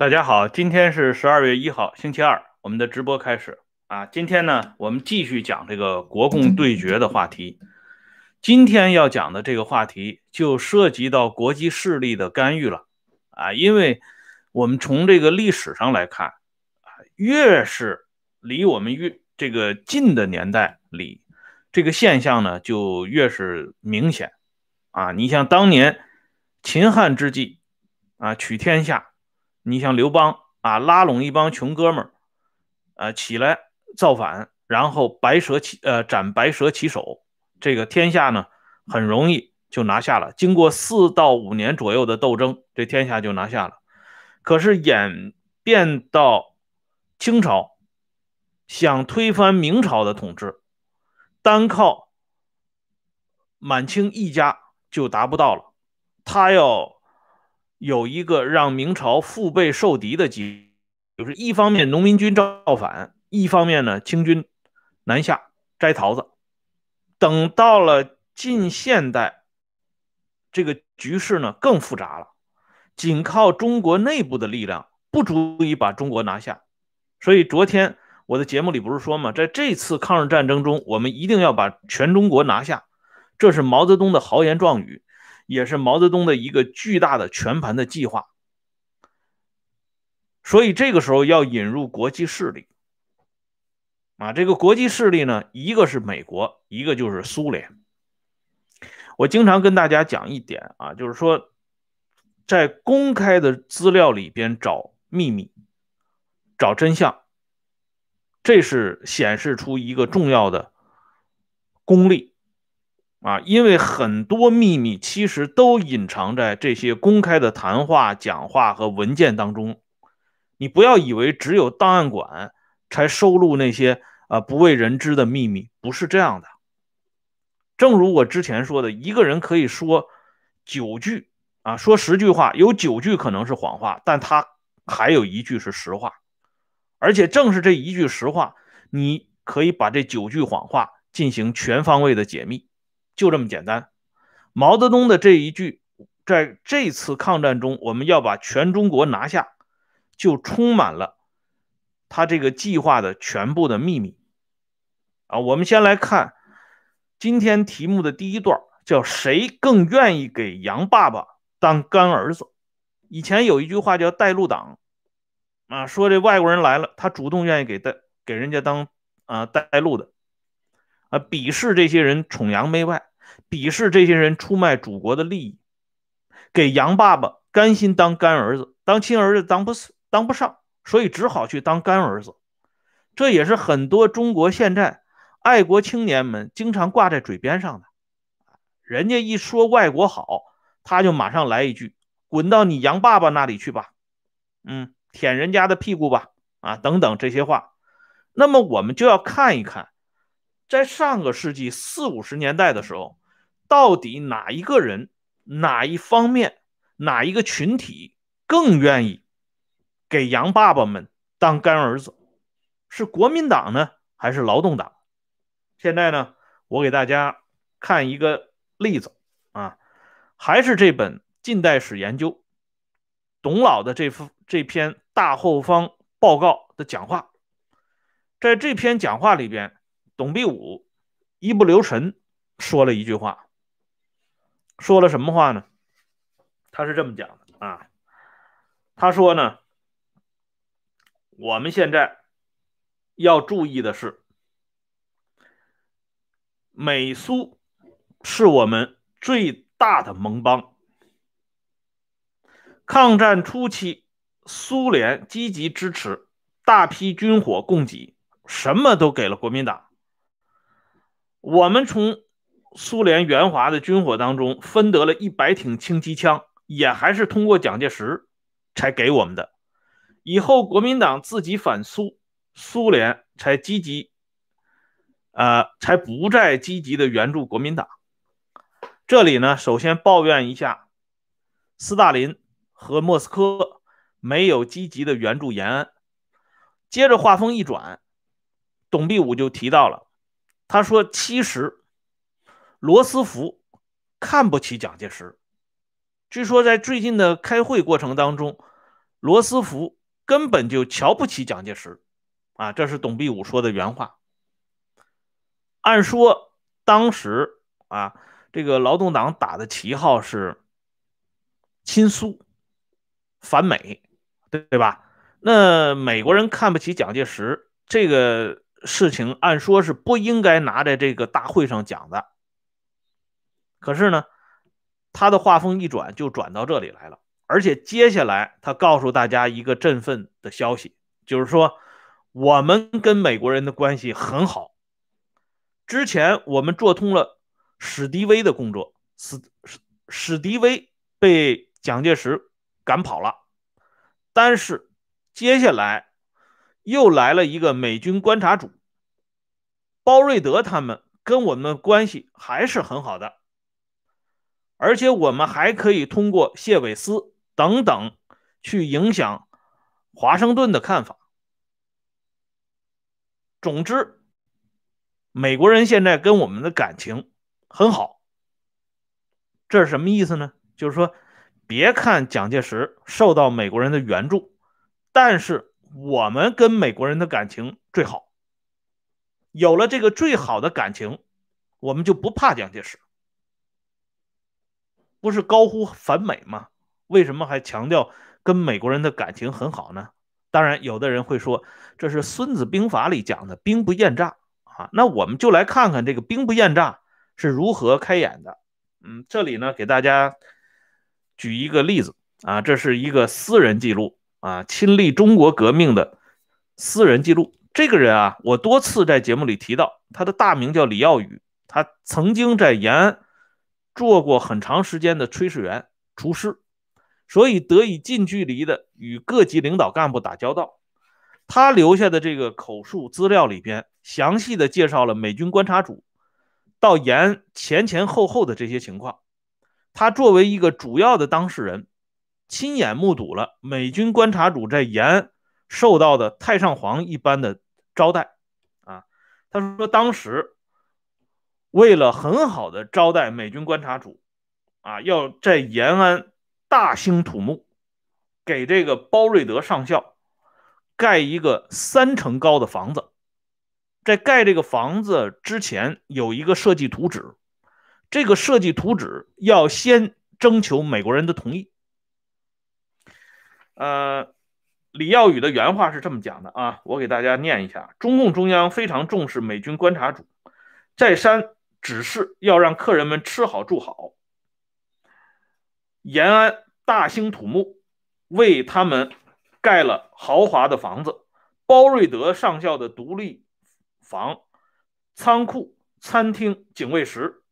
大家好，今天是十二月一号，星期二，我们的直播开始啊。今天呢，我们继续讲这个国共对决的话题。今天要讲的这个话题就涉及到国际势力的干预了啊，因为我们从这个历史上来看啊，越是离我们越这个近的年代里，这个现象呢就越是明显啊。你像当年秦汉之际啊，取天下。你像刘邦啊，拉拢一帮穷哥们儿，呃，起来造反，然后白蛇起，呃，斩白蛇起首，这个天下呢，很容易就拿下了。经过四到五年左右的斗争，这天下就拿下了。可是演变到清朝，想推翻明朝的统治，单靠满清一家就达不到了，他要。有一个让明朝腹背受敌的机就是一方面农民军造反，一方面呢清军南下摘桃子。等到了近现代，这个局势呢更复杂了，仅靠中国内部的力量不足以把中国拿下。所以昨天我的节目里不是说吗？在这次抗日战争中，我们一定要把全中国拿下，这是毛泽东的豪言壮语。也是毛泽东的一个巨大的全盘的计划，所以这个时候要引入国际势力啊，这个国际势力呢，一个是美国，一个就是苏联。我经常跟大家讲一点啊，就是说，在公开的资料里边找秘密、找真相，这是显示出一个重要的功力。啊，因为很多秘密其实都隐藏在这些公开的谈话、讲话和文件当中。你不要以为只有档案馆才收录那些啊不为人知的秘密，不是这样的。正如我之前说的，一个人可以说九句啊，说十句话，有九句可能是谎话，但他还有一句是实话。而且正是这一句实话，你可以把这九句谎话进行全方位的解密。就这么简单。毛泽东的这一句，在这次抗战中，我们要把全中国拿下，就充满了他这个计划的全部的秘密啊。我们先来看今天题目的第一段，叫“谁更愿意给杨爸爸当干儿子？”以前有一句话叫“带路党”，啊，说这外国人来了，他主动愿意给带给人家当啊带路的，啊，鄙视这些人崇洋媚外。鄙视这些人出卖祖国的利益，给杨爸爸甘心当干儿子，当亲儿子当不当不上，所以只好去当干儿子。这也是很多中国现在爱国青年们经常挂在嘴边上的。人家一说外国好，他就马上来一句：“滚到你杨爸爸那里去吧，嗯，舔人家的屁股吧，啊，等等这些话。”那么我们就要看一看，在上个世纪四五十年代的时候。到底哪一个人、哪一方面、哪一个群体更愿意给洋爸爸们当干儿子？是国民党呢，还是劳动党？现在呢，我给大家看一个例子啊，还是这本近代史研究董老的这幅这篇大后方报告的讲话，在这篇讲话里边，董必武一不留神说了一句话。说了什么话呢？他是这么讲的啊，他说呢，我们现在要注意的是，美苏是我们最大的盟邦。抗战初期，苏联积极支持，大批军火供给，什么都给了国民党。我们从苏联援华的军火当中分得了一百挺轻机枪，也还是通过蒋介石才给我们的。以后国民党自己反苏，苏联才积极，呃，才不再积极的援助国民党。这里呢，首先抱怨一下斯大林和莫斯科没有积极的援助延安。接着话锋一转，董必武就提到了，他说：“其实。”罗斯福看不起蒋介石。据说在最近的开会过程当中，罗斯福根本就瞧不起蒋介石，啊，这是董必武说的原话。按说当时啊，这个劳动党打的旗号是亲苏、反美，对对吧？那美国人看不起蒋介石这个事情，按说是不应该拿在这个大会上讲的。可是呢，他的话锋一转，就转到这里来了。而且接下来他告诉大家一个振奋的消息，就是说我们跟美国人的关系很好。之前我们做通了史迪威的工作，史史史迪威被蒋介石赶跑了，但是。接下来又来了一个美军观察组，包瑞德他们跟我们关系还是很好的，而且我们还可以通过谢伟思等等去影响华盛顿的看法。总之，美国人现在跟我们的感情很好，这是什么意思呢？就是说，别看蒋介石受到美国人的援助。但是我们跟美国人的感情最好，有了这个最好的感情，我们就不怕蒋介石。不是高呼反美吗？为什么还强调跟美国人的感情很好呢？当然，有的人会说这是《孙子兵法》里讲的“兵不厌诈”啊。那我们就来看看这个“兵不厌诈”是如何开演的。嗯，这里呢给大家举一个例子啊，这是一个私人记录。啊，亲历中国革命的私人记录。这个人啊，我多次在节目里提到，他的大名叫李耀宇，他曾经在延安做过很长时间的炊事员、厨师，所以得以近距离的与各级领导干部打交道。他留下的这个口述资料里边，详细的介绍了美军观察组到延安前前后后的这些情况。他作为一个主要的当事人。亲眼目睹了美军观察组在延安受到的太上皇一般的招待啊！他说，当时为了很好的招待美军观察组啊，要在延安大兴土木，给这个包瑞德上校盖一个三层高的房子。在盖这个房子之前，有一个设计图纸，这个设计图纸要先征求美国人的同意。呃，李耀宇的原话是这么讲的啊，我给大家念一下：中共中央非常重视美军观察组，再三指示要让客人们吃好住好，延安大兴土木，为他们盖了豪华的房子，包瑞德上校的独立房、仓库、餐厅、警卫室，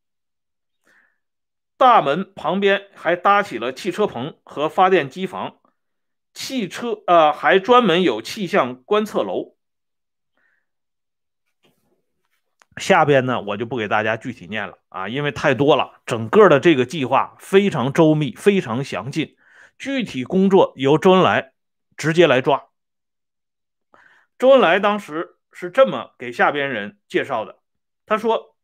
大门旁边还搭起了汽车棚和发电机房。汽车呃，还专门有气象观测楼。下边呢，我就不给大家具体念了啊，因为太多了。整个的这个计划非常周密，非常详尽，具体工作由周恩来直接来抓。周恩来当时是这么给下边人介绍的，他说：“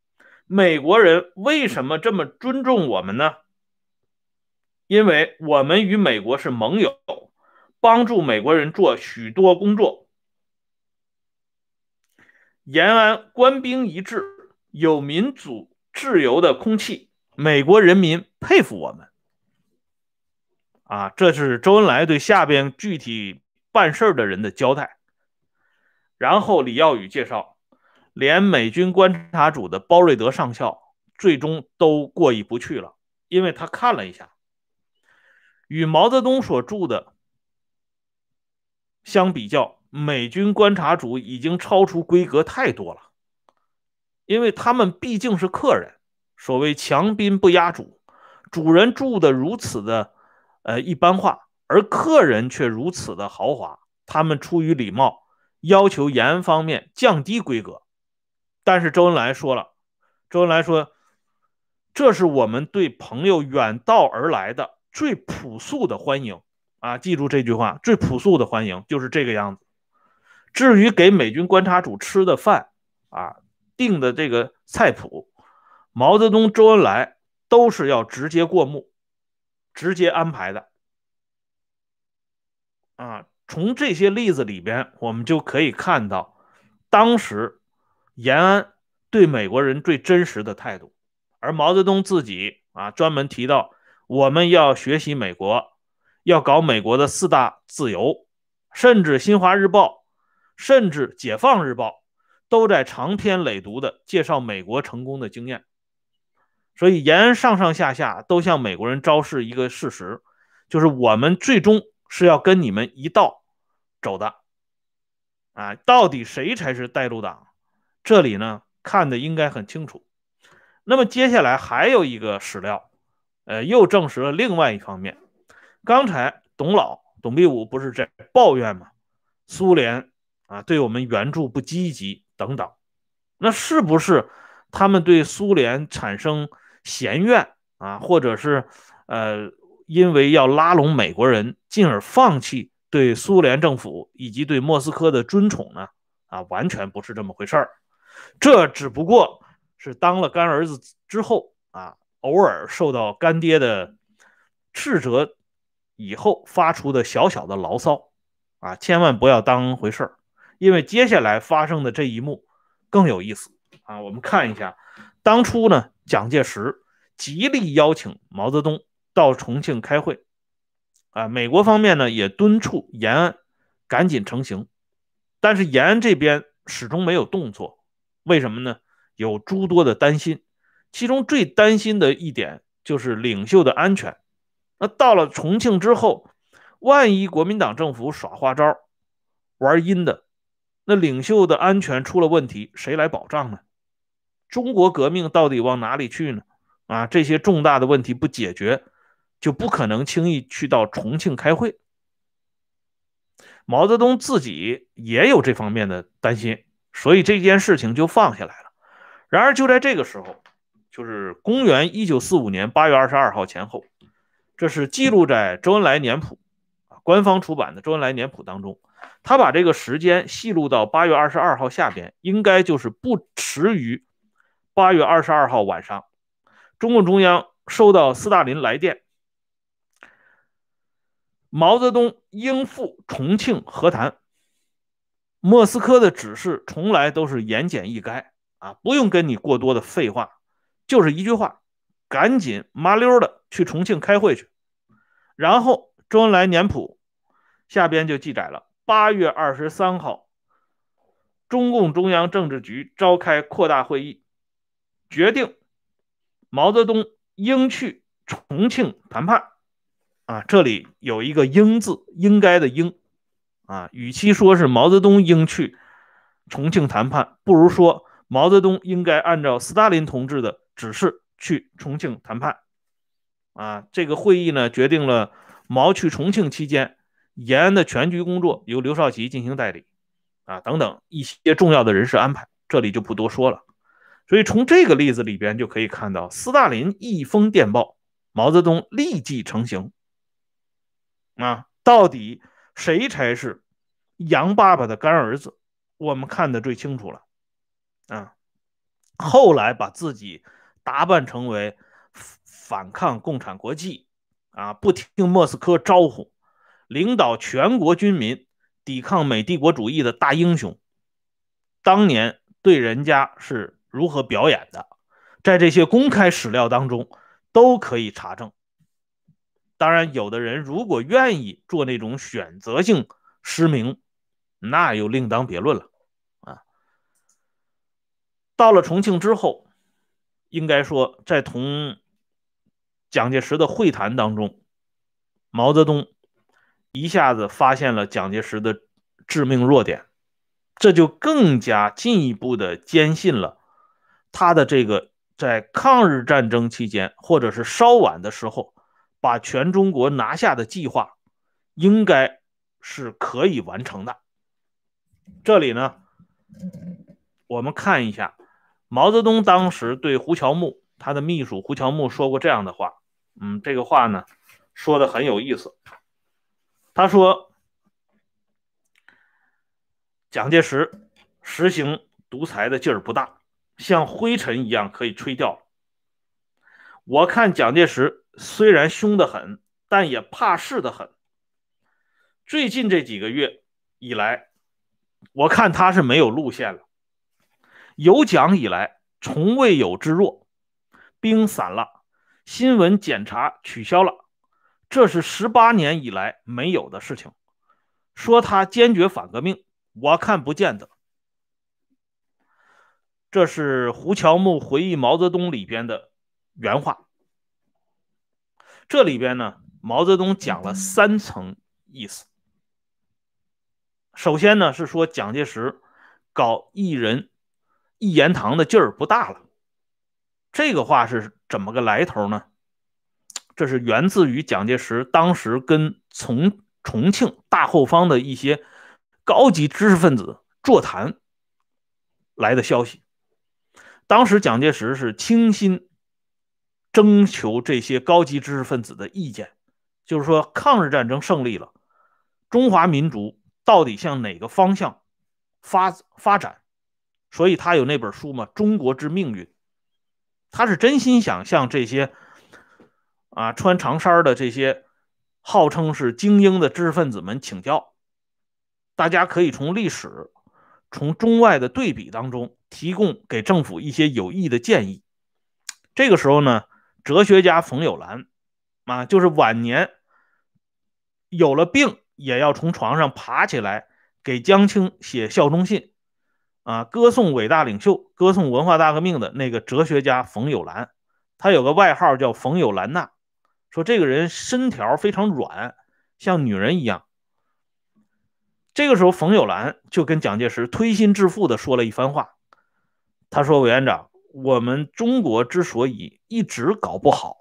美国人为什么这么尊重我们呢？因为我们与美国是盟友。”帮助美国人做许多工作。延安官兵一致，有民主自由的空气，美国人民佩服我们。啊，这是周恩来对下边具体办事的人的交代。然后李耀宇介绍，连美军观察组的包瑞德上校最终都过意不去了，因为他看了一下，与毛泽东所著的。相比较，美军观察组已经超出规格太多了，因为他们毕竟是客人，所谓强宾不压主，主人住的如此的呃一般化，而客人却如此的豪华，他们出于礼貌，要求延安方面降低规格。但是周恩来说了，周恩来说，这是我们对朋友远道而来的最朴素的欢迎。啊，记住这句话，最朴素的欢迎就是这个样子。至于给美军观察组吃的饭啊，定的这个菜谱，毛泽东、周恩来都是要直接过目，直接安排的。啊，从这些例子里边，我们就可以看到，当时延安对美国人最真实的态度，而毛泽东自己啊，专门提到我们要学习美国，要搞美国的四大自由，甚至《新华日报》，甚至《解放日报》都在长篇累牍的介绍美国成功的经验。所以延安上上下下都向美国人昭示一个事实，就是我们最终。是要跟你们一道走的啊！到底谁才是带路党？这里呢看的应该很清楚。那么接下来还有一个史料，呃，又证实了另外一方面。刚才董老、董必武不是在抱怨吗？苏联啊对我们援助不积极等等。那是不是他们对苏联产生嫌怨啊？或者是呃？因为要拉拢美国人，进而放弃对苏联政府以及对莫斯科的尊崇呢？啊，完全不是这么回事儿。这只不过是当了干儿子之后啊，偶尔受到干爹的斥责以后发出的小小的牢骚啊，千万不要当回事儿。因为接下来发生的这一幕更有意思啊。我们看一下，当初呢，蒋介石极力邀请毛泽东。到重庆开会，啊，美国方面呢也敦促延安赶紧成行，但是延安这边始终没有动作，为什么呢？有诸多的担心，其中最担心的一点就是领袖的安全。那到了重庆之后，万一国民党政府耍花招、玩阴的，那领袖的安全出了问题，谁来保障呢？中国革命到底往哪里去呢？啊，这些重大的问题不解决。就不可能轻易去到重庆开会。毛泽东自己也有这方面的担心，所以这件事情就放下来了。然而就在这个时候，就是公元一九四五年八月二十二号前后，这是记录在周恩来年谱啊官方出版的周恩来年谱当中，他把这个时间细录到八月二十二号下边，应该就是不迟于八月二十二号晚上，中共中央收到斯大林来电。毛泽东应赴重庆和谈。莫斯科的指示从来都是言简意赅啊，不用跟你过多的废话，就是一句话，赶紧麻溜的去重庆开会去。然后周恩来年谱下边就记载了：八月二十三号，中共中央政治局召开扩大会议，决定毛泽东应去重庆谈判。啊，这里有一个“应”字，应该的“应”。啊，与其说是毛泽东应去重庆谈判，不如说毛泽东应该按照斯大林同志的指示去重庆谈判。啊，这个会议呢，决定了毛去重庆期间，延安的全局工作由刘少奇进行代理。啊，等等一些重要的人事安排，这里就不多说了。所以从这个例子里边就可以看到，斯大林一封电报，毛泽东立即成行。啊，到底谁才是杨爸爸的干儿子？我们看得最清楚了。啊，后来把自己打扮成为反抗共产国际，啊，不听莫斯科招呼，领导全国军民抵抗美帝国主义的大英雄，当年对人家是如何表演的，在这些公开史料当中都可以查证。当然，有的人如果愿意做那种选择性失明，那又另当别论了啊。到了重庆之后，应该说在同蒋介石的会谈当中，毛泽东一下子发现了蒋介石的致命弱点，这就更加进一步的坚信了他的这个在抗日战争期间或者是稍晚的时候。把全中国拿下的计划，应该是可以完成的。这里呢，我们看一下毛泽东当时对胡乔木他的秘书胡乔木说过这样的话。嗯，这个话呢说的很有意思。他说，蒋介石实行独裁的劲儿不大，像灰尘一样可以吹掉。我看蒋介石。虽然凶得很，但也怕事的很。最近这几个月以来，我看他是没有路线了。有蒋以来，从未有之弱，兵散了，新闻检查取消了，这是十八年以来没有的事情。说他坚决反革命，我看不见得。这是胡乔木回忆毛泽东里边的原话。这里边呢，毛泽东讲了三层意思。首先呢，是说蒋介石搞一人一言堂的劲儿不大了。这个话是怎么个来头呢？这是源自于蒋介石当时跟从重庆大后方的一些高级知识分子座谈来的消息。当时蒋介石是倾心征求这些高级知识分子的意见，就是说抗日战争胜利了，中华民族到底向哪个方向发发展？所以他有那本书嘛，《中国之命运》，他是真心想向这些啊穿长衫的这些号称是精英的知识分子们请教。大家可以从历史、从中外的对比当中。提供给政府一些有益的建议。这个时候呢，哲学家冯友兰啊，就是晚年有了病也要从床上爬起来给江青写效忠信啊，歌颂伟大领袖、歌颂文化大革命的那个哲学家冯友兰，他有个外号叫冯友兰娜，说这个人身条非常软，像女人一样。这个时候，冯友兰就跟蒋介石推心置腹的说了一番话。他说：“委员长，我们中国之所以一直搞不好，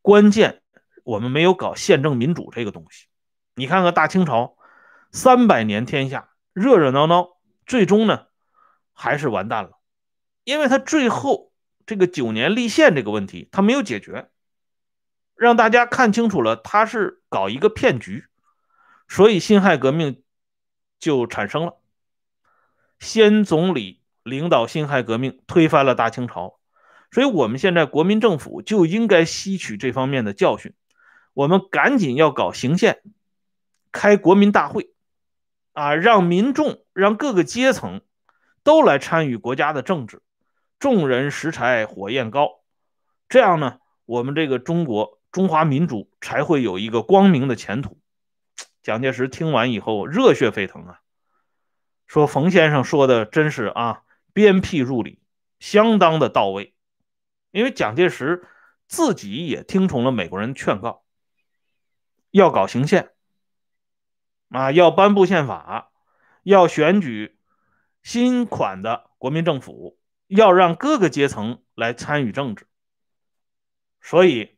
关键我们没有搞宪政民主这个东西。你看看大清朝，三百年天下，热热闹闹，最终呢还是完蛋了，因为他最后这个九年立宪这个问题他没有解决，让大家看清楚了他是搞一个骗局，所以辛亥革命就产生了，先总理。”领导辛亥革命，推翻了大清朝，所以我们现在国民政府就应该吸取这方面的教训，我们赶紧要搞行宪，开国民大会，啊，让民众、让各个阶层都来参与国家的政治，众人拾柴火焰高，这样呢，我们这个中国中华民族才会有一个光明的前途。蒋介石听完以后热血沸腾啊，说冯先生说的真是啊。鞭辟入里，相当的到位。因为蒋介石自己也听从了美国人劝告，要搞行宪，啊，要颁布宪法，要选举新款的国民政府，要让各个阶层来参与政治。所以，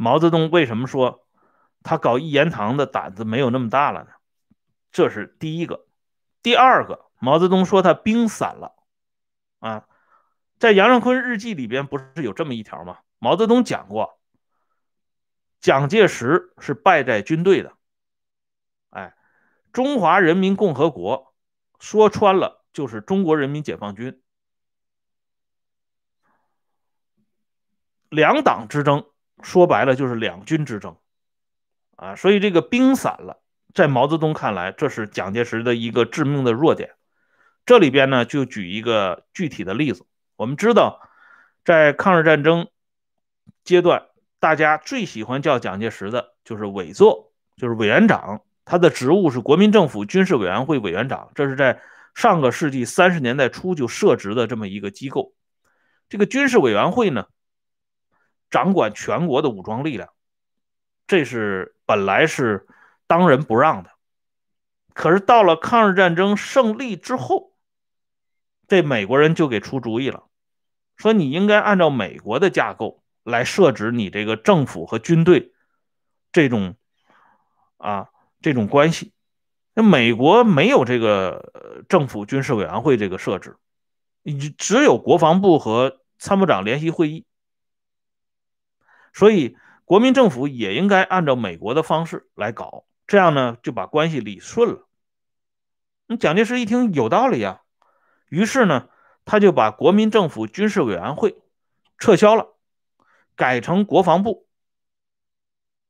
毛泽东为什么说他搞一言堂的胆子没有那么大了呢？这是第一个，第二个。毛泽东说他兵散了，啊，在杨尚昆日记里边不是有这么一条吗？毛泽东讲过，蒋介石是败在军队的，哎，中华人民共和国说穿了就是中国人民解放军，两党之争说白了就是两军之争，啊，所以这个兵散了，在毛泽东看来，这是蒋介石的一个致命的弱点。这里边呢，就举一个具体的例子。我们知道，在抗日战争阶段，大家最喜欢叫蒋介石的就是委座，就是委员长。他的职务是国民政府军事委员会委员长，这是在上个世纪三十年代初就设置的这么一个机构。这个军事委员会呢，掌管全国的武装力量，这是本来是当仁不让的。可是到了抗日战争胜利之后，这美国人就给出主意了，说你应该按照美国的架构来设置你这个政府和军队这种啊这种关系。那美国没有这个政府军事委员会这个设置，你只有国防部和参谋长联席会议。所以国民政府也应该按照美国的方式来搞，这样呢就把关系理顺了。那蒋介石一听有道理呀。于是呢，他就把国民政府军事委员会撤销了，改成国防部。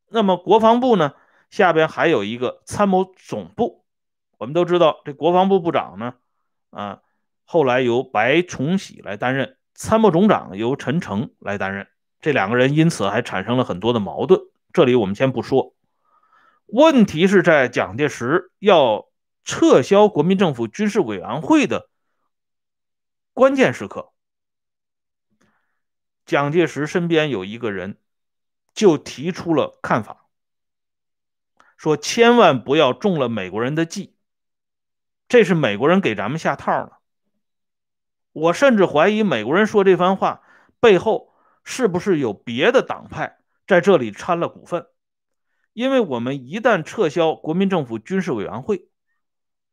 那么国防部呢，下边还有一个参谋总部。我们都知道，这国防部部长呢，啊，后来由白崇禧来担任，参谋总长由陈诚来担任。这两个人因此还产生了很多的矛盾，这里我们先不说。问题是在蒋介石要撤销国民政府军事委员会的关键时刻，蒋介石身边有一个人就提出了看法，说千万不要中了美国人的计，这是美国人给咱们下套了。我甚至怀疑美国人说这番话背后。是不是有别的党派在这里掺了股份？因为我们一旦撤销国民政府军事委员会，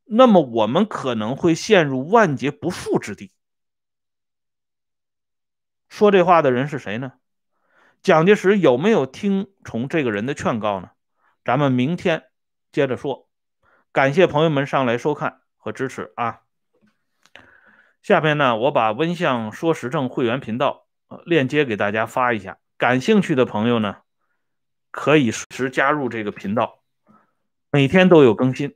那么我们可能会陷入万劫不复之地。说这话的人是谁呢？蒋介石有没有听从这个人的劝告呢？咱们明天接着说。感谢朋友们上来收看和支持啊！下边呢，我把温相说时政会员频道。链接给大家发一下，感兴趣的朋友呢，可以随时加入这个频道，每天都有更新。